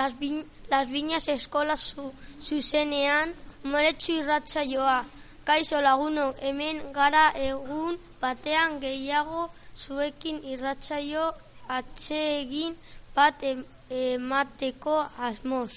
las, vi, las viñas eskola zu, zuzenean moretsu irratza joa. Kaixo lagunok hemen gara egun batean gehiago zuekin irratzaio atsegin bat em- emateko asmoz.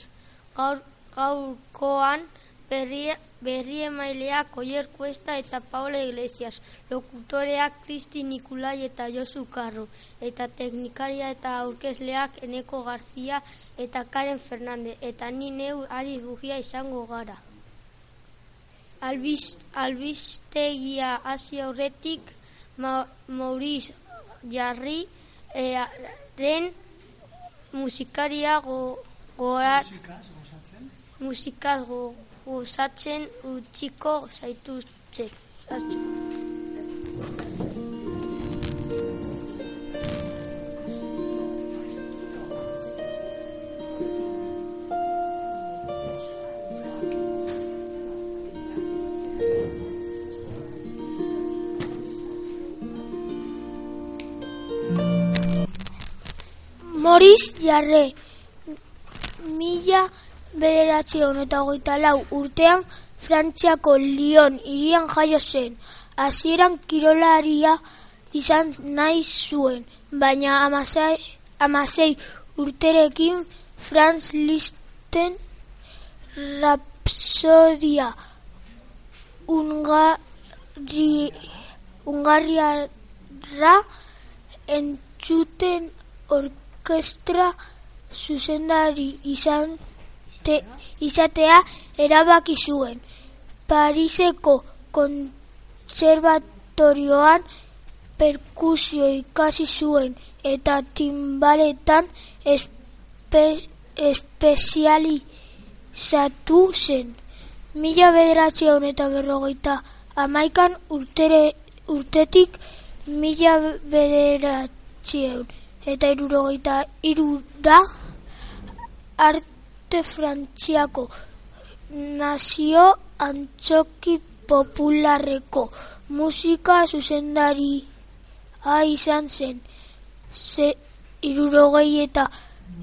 Gaur, gaurkoan berri, berri emaileak Oier Kuesta eta Paola Iglesias, lokutoreak Kristi Nikulai eta Josu Karro, eta teknikaria eta aurkezleak Eneko Garzia eta Karen Fernandez, eta ni neu ari bugia izango gara. Albiz, albistegia hasi aurretik Ma, Mauriz Jarri ren musikaria go, gora, musikaz go, gozatzen utziko zaituzte. Moris Jarre, bederatzion eta hogeita lau urtean Frantziako Lyon irian jaio zen. Hasieran kirolaria izan nahi zuen, baina amasei, amasei urterekin Franz Listen Rapsodia Ungari, Ungariarra entzuten orkestra zuzendari izan te, izatea erabaki zuen. Pariseko kontserbatorioan perkusio ikasi zuen eta timbaletan espe, espezializatu zen. Mila bederatzion eta berrogeita amaikan urtere, urtetik mila bederatzion eta irurogeita irura arte frantziako nazio antzoki popularreko musika zuzendari izan zen. Ze irurogei eta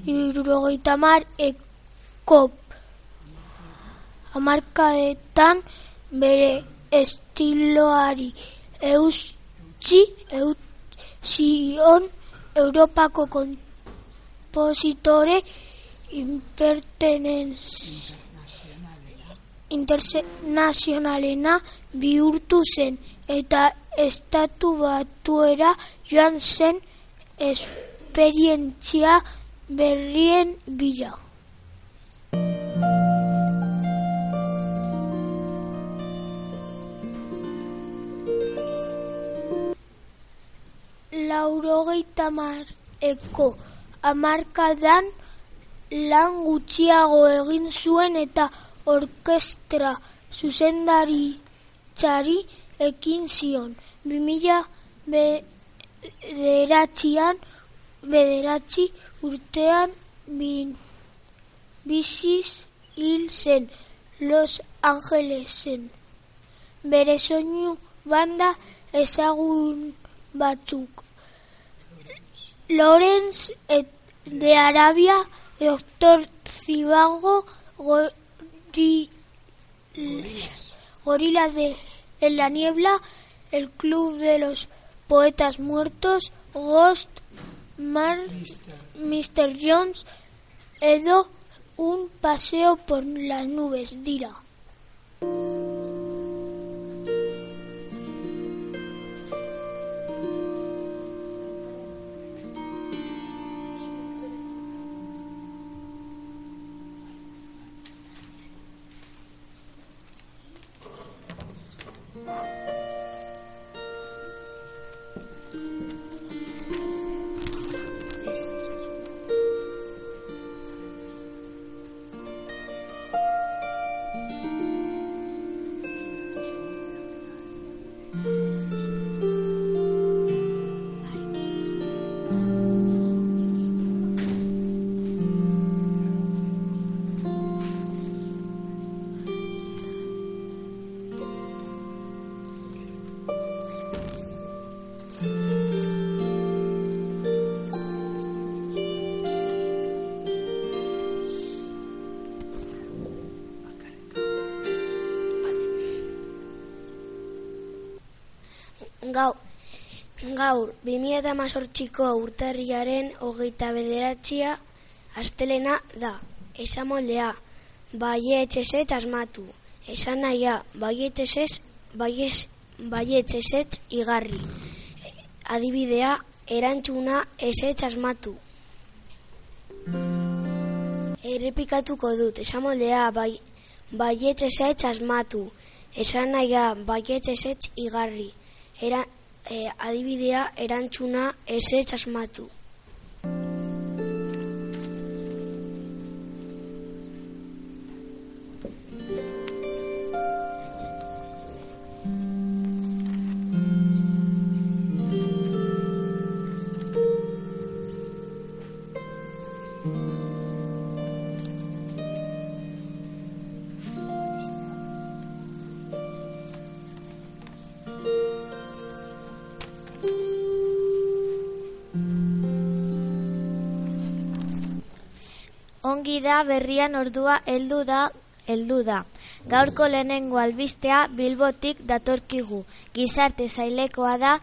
irurogeita mar ekop amarkadetan bere estiloari eutzi eutzion Europako kompositore internazionalena bihurtu zen eta estatu batuera joan zen esperientzia berrien bila. Laurogeita eko amarkadan lan gutxiago egin zuen eta orkestra zuzendari txari ekin zion. 2000 bederatzian, bederatzi urtean bin, biziz hil zen Los Angelesen. Bere soinu banda ezagun batzuk. Lorenz et de Arabia, Doctor Zivago, gori, Gorilas de en la niebla, el Club de los Poetas Muertos, Ghost, Mar, Mr. Jones, Edo, un paseo por las nubes, dirá. Gaur, 2018ko urtarriaren hogeita bederatxia astelena da. Esan moldea, baietxeset asmatu. Esan naia, baietxeset baietxeset igarri. Adibidea, erantzuna eset asmatu. Errepikatuko dut, esan moldea, bai, baietxeset asmatu. Esan naia, baietxeset igarri. Era, e, adibidea, erantzuna eset asmatu. Da berrian ordua heldu da heldu da. Gaurko lehenengo albistea Bilbotik datorkigu. Gizarte zailekoa da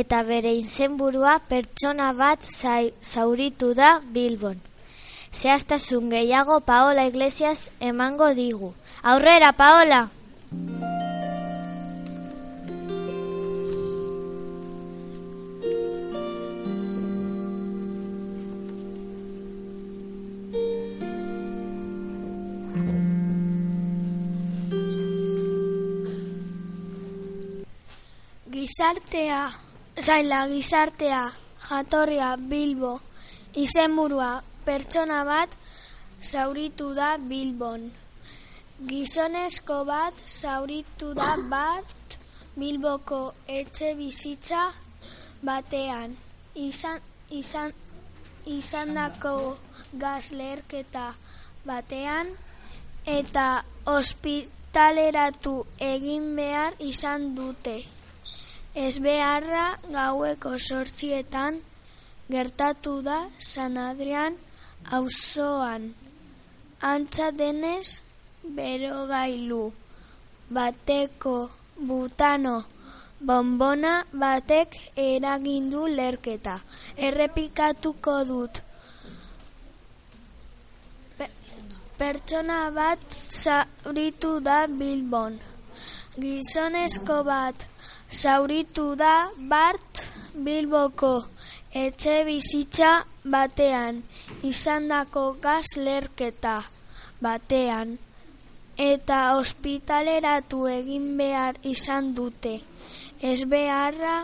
eta bere izenburua pertsona bat zauritu da Bilbon. Zehaztasun gehiago Paola Iglesias emango digu. Aurrera, Paola! Gizartea, zaila gizartea, jatorria Bilbo, izenburua pertsona bat zauritu da Bilbon. Gizonezko bat zauritu da bat Bilboko etxe bizitza batean. Izan, izan, izandako gazlerketa batean eta ospitaleratu egin behar izan dute. Ez beharra gaueko sortzietan gertatu da San Adrian auzoan. Antza denez berogailu bateko butano bombona batek eragindu lerketa. Errepikatuko dut. Pertsona bat zauritu da Bilbon. Gizonezko bat zauritu da Bart Bilboko etxe bizitza batean izandako gaz lerketa batean eta ospitaleratu egin behar izan dute. Ez beharra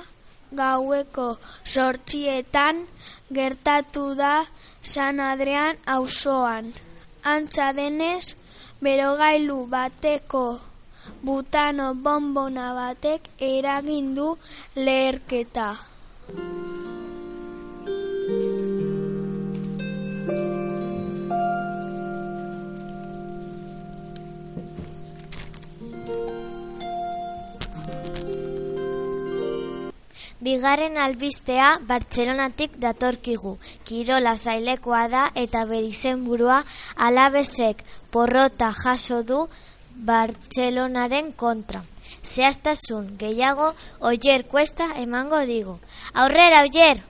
gaueko sortxietan gertatu da San Adrian auzoan. Antza denez, berogailu bateko butano bombona batek eragindu leherketa. Bigarren albistea Bartzelonatik datorkigu. Kirola zailekoa da eta berizen burua alabesek porrota jaso du Bartzelonaren kontra. Zehaztasun gehiago oier kuesta emango digu. Aurrera, oier!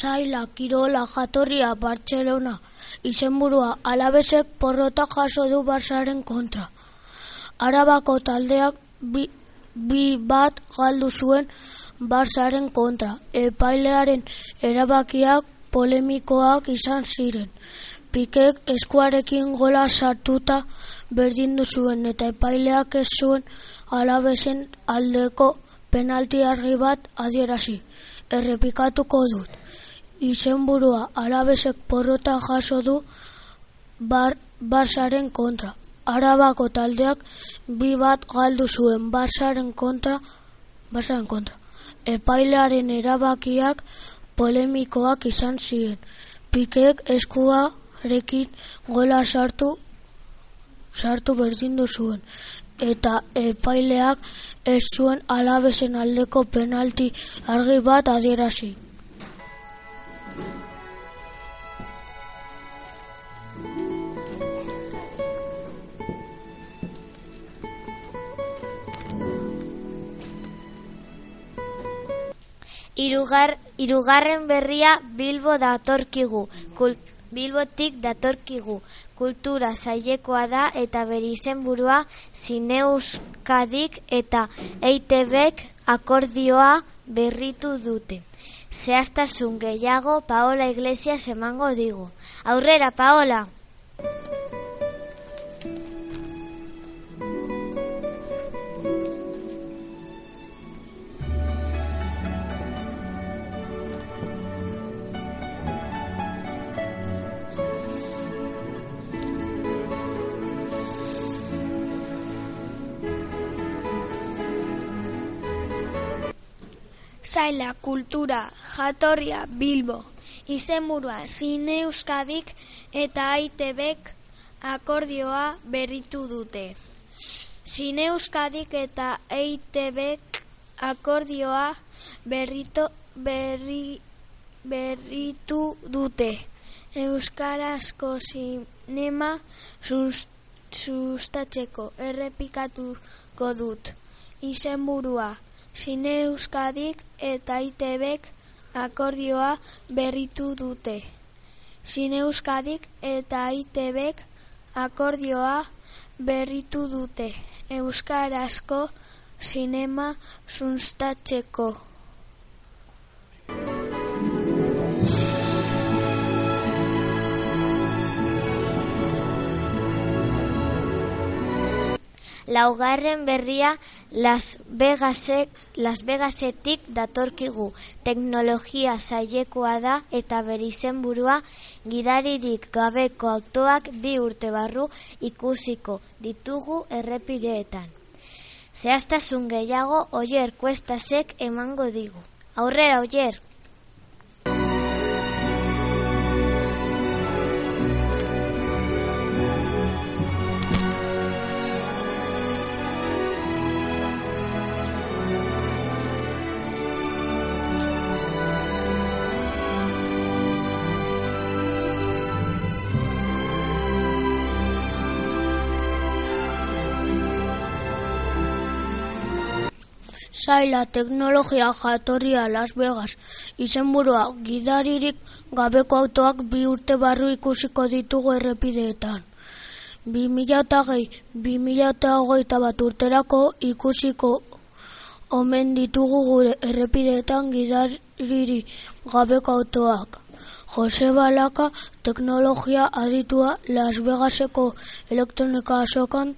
Zaila, Kirola, Jatorria, Bartzelona, izenburua, alabesek porrota jaso du Barsaren kontra. Arabako taldeak bi, bi bat galdu zuen Barsaren kontra. Epailearen erabakiak polemikoak izan ziren. Pikek eskuarekin gola sartuta berdindu zuen eta epaileak ez zuen alabesen aldeko penalti argi bat adierazi. Errepikatuko dut. Izenburua alabesek porrota jaso du bar, Barsaren kontra. Arabako taldeak bi bat galdu zuen Barsaren kontra, Barsaren kontra. Epailearen erabakiak polemikoak izan ziren. Pikek eskuarekin gola sartu sartu berdindu zuen. eta epaileak ez zuen alabesen aldeko penalti argi bat adierazi. Irugar, irugarren berria Bilbo datorkigu, Kul, Bilbotik datorkigu, kultura zailekoa da eta bere izenburua Zineuskadik eta EITBek akordioa berritu dute. Zehaztasun gehiago Paola Iglesias emango digu. Aurrera, Paola! Zaila, kultura, jatorria, bilbo, izenburua, zine euskadik eta aitebek akordioa berritu dute. Zine euskadik eta aitebek akordioa berrito, berri, berritu dute. Euskarazko zinema sustatzeko errepikatuko dut. Izenburua, Zine Euskadik eta ITBek akordioa berritu dute. Zine Euskadik eta ITBek akordioa berritu dute. Euskarazko sinema sustatzeko. Laugarren berria Las Vegasek, Las Vegasetik datorkigu. Teknologia zailekoa da eta bere izenburua gidaririk gabeko autoak bi urte barru ikusiko ditugu errepideetan. Zehaztasun gehiago oier kuestasek emango digu. Aurrera oier! Zaila, teknologia, jatorria, Las Vegas, izenburua, gidaririk gabeko autoak bi urte barru ikusiko ditugu errepideetan. 2008 bat urterako ikusiko omen ditugu gure errepideetan gidariri gabeko autoak. Jose Balaka, teknologia aditua Las Vegaseko elektronika asokan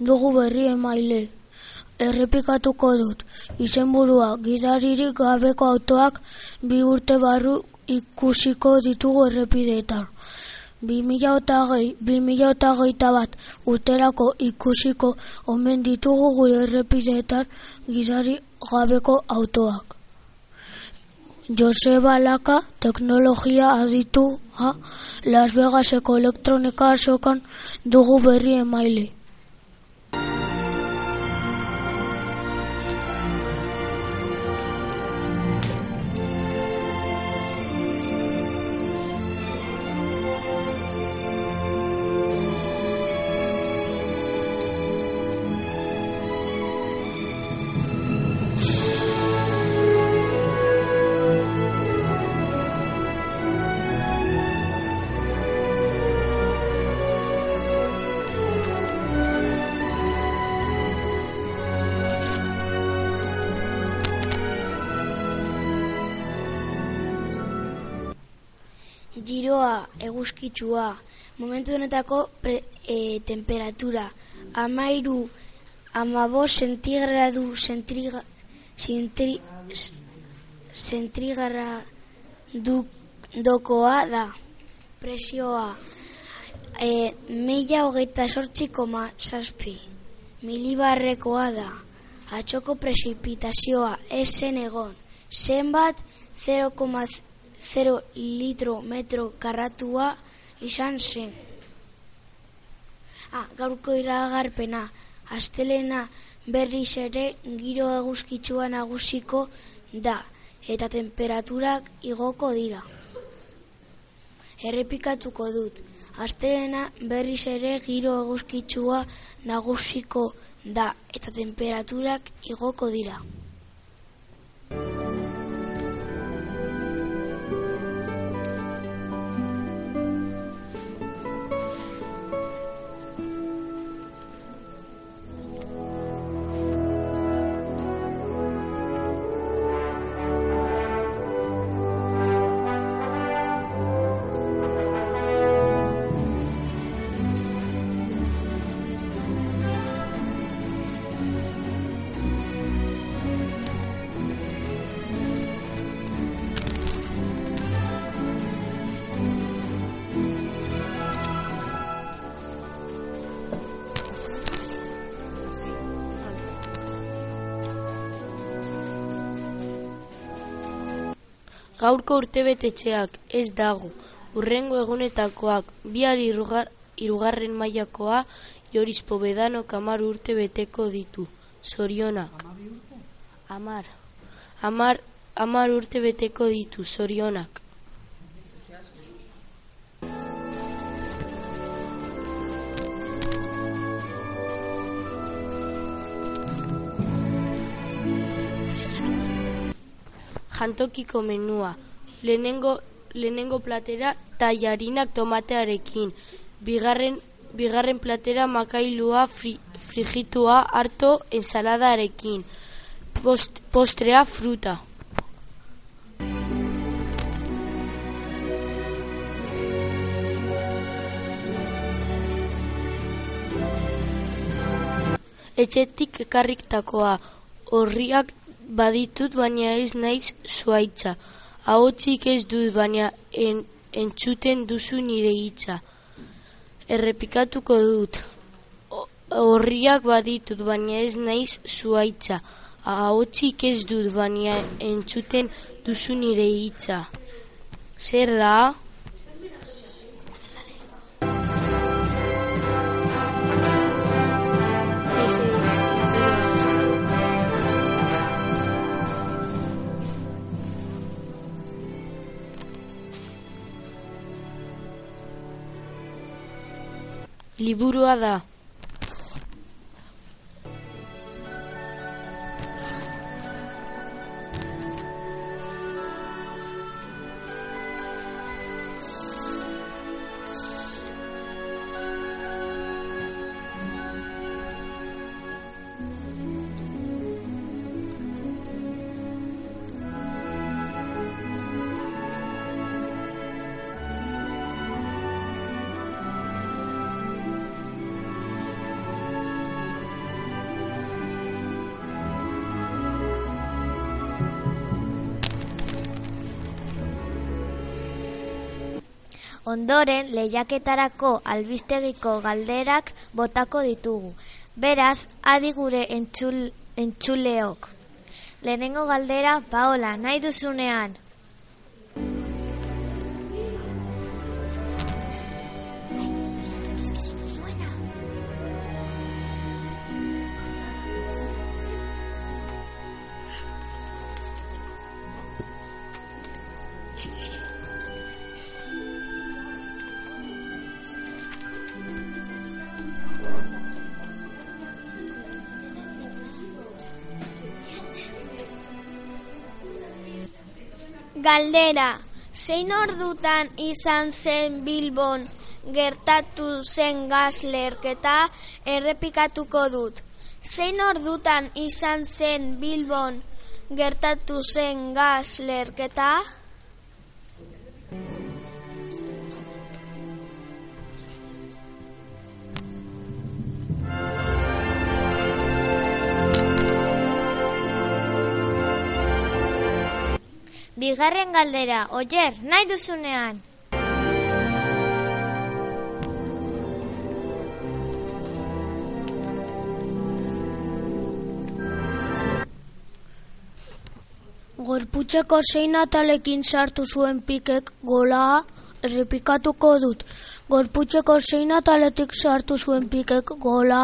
dugu berri emaile. Errepikatuko dut, izenburua gidaririk gabeko autoak bi urte barru ikusiko ditugu errepideetan. 2008 bat urterako ikusiko omen ditugu gure errepideetan gidari gabeko autoak. Joseba Laka, teknologia aditu ha, Las Vegaseko elektronika asokan dugu berri emaile. Giroa, eguzkitsua, momentu honetako pre, e, temperatura, amairu, amabo sentigradu sentriga, sentri, sentrigarra du, dokoa da. Presioa, e, mila hogeita sortzi koma saspi, milibarrekoa da. Atxoko presipitazioa esen egon, zenbat 0,0 litro metro karratua izan zen. Ah, gaurko iragarpena, Astelena berriz ere giro eguzkitsua nagusiko da eta temperaturak igoko dira. Errepikatuko dut. Astelena berriz ere giro eguzkitsua nagusiko da eta temperaturak igoko dira. Gaurko urtebetetxeak ez dago, urrengo egunetakoak, bihar irugar, irugarren mailakoa Joris Pobedano kamar urte beteko ditu. Zorionak. Amar. Amar, amar urte beteko ditu, zorionak. Jantokiko menua. Lehenengo, lehenengo platera tallarinak tomatearekin. Bigarren, bigarren platera makailua fri, frigitua harto ensaladarekin. Post, postrea fruta. Etxetik ekarriktakoa horriak baditut baina ez naiz zuaitza. Ahotzik ez dut baina en, entzuten duzu nire hitza. Errepikatuko dut. Horriak baditut baina ez naiz zuaitza. Ahotzik ez dut baina entzuten duzu nire hitza. Zer da? Liburua da. Ondoren, lehiaketarako albistegiko galderak botako ditugu. Beraz, adi gure entzul, entzuleok. Lehenengo galdera, Paola, nahi duzunean. Galdera, zein ordutan izan zen Bilbon gertatu zen gazlerketa errepikatuko dut. Zein ordutan izan zen Bilbon gertatu zen gazlerketa? Bigarren galdera, oier, nahi duzunean. Gorputzeko zein atalekin sartu zuen pikek gola errepikatuko dut. Gorputzeko zein ataletik sartu zuen pikek gola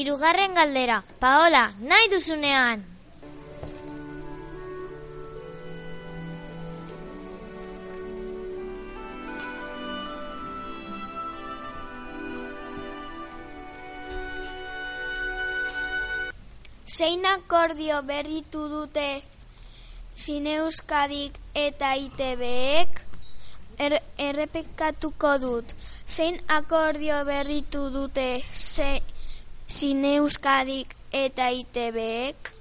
Hirugarren galdera, Paola, nahi duzunean. Zein akordio berritu dute Zineuskadik eta ITBek? Er, errepekatuko dut. Zein akordio berritu dute Zineuskadik eta ITBek?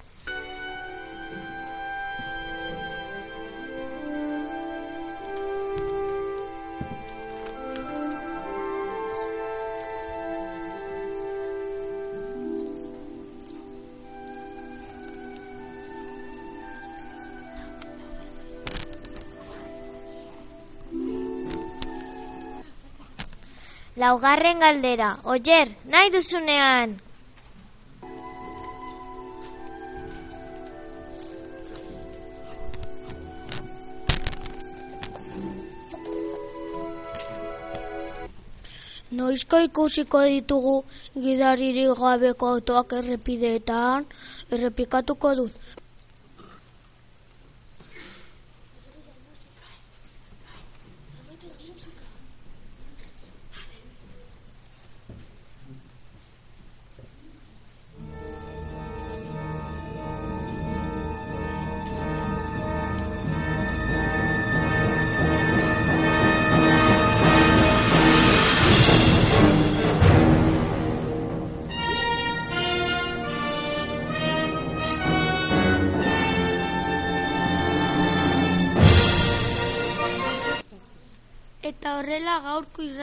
Laugarren galdera, oier, nahi duzunean. Noizko ikusiko ditugu gidariri gabeko autoak errepideetan, errepikatuko dut.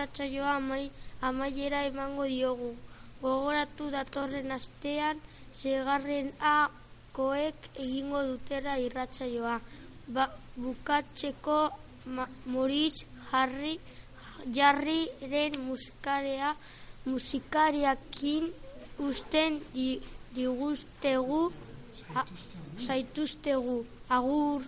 Irratsaioa amai, amaiera emango diogu. Gogoratu datorren astean, segarren A koek egingo dutera irratsaioa. Ba, bukatzeko ma, Moriz Jarri Jarriren musikarea musikariakin usten di, digustegu zaituztegu agur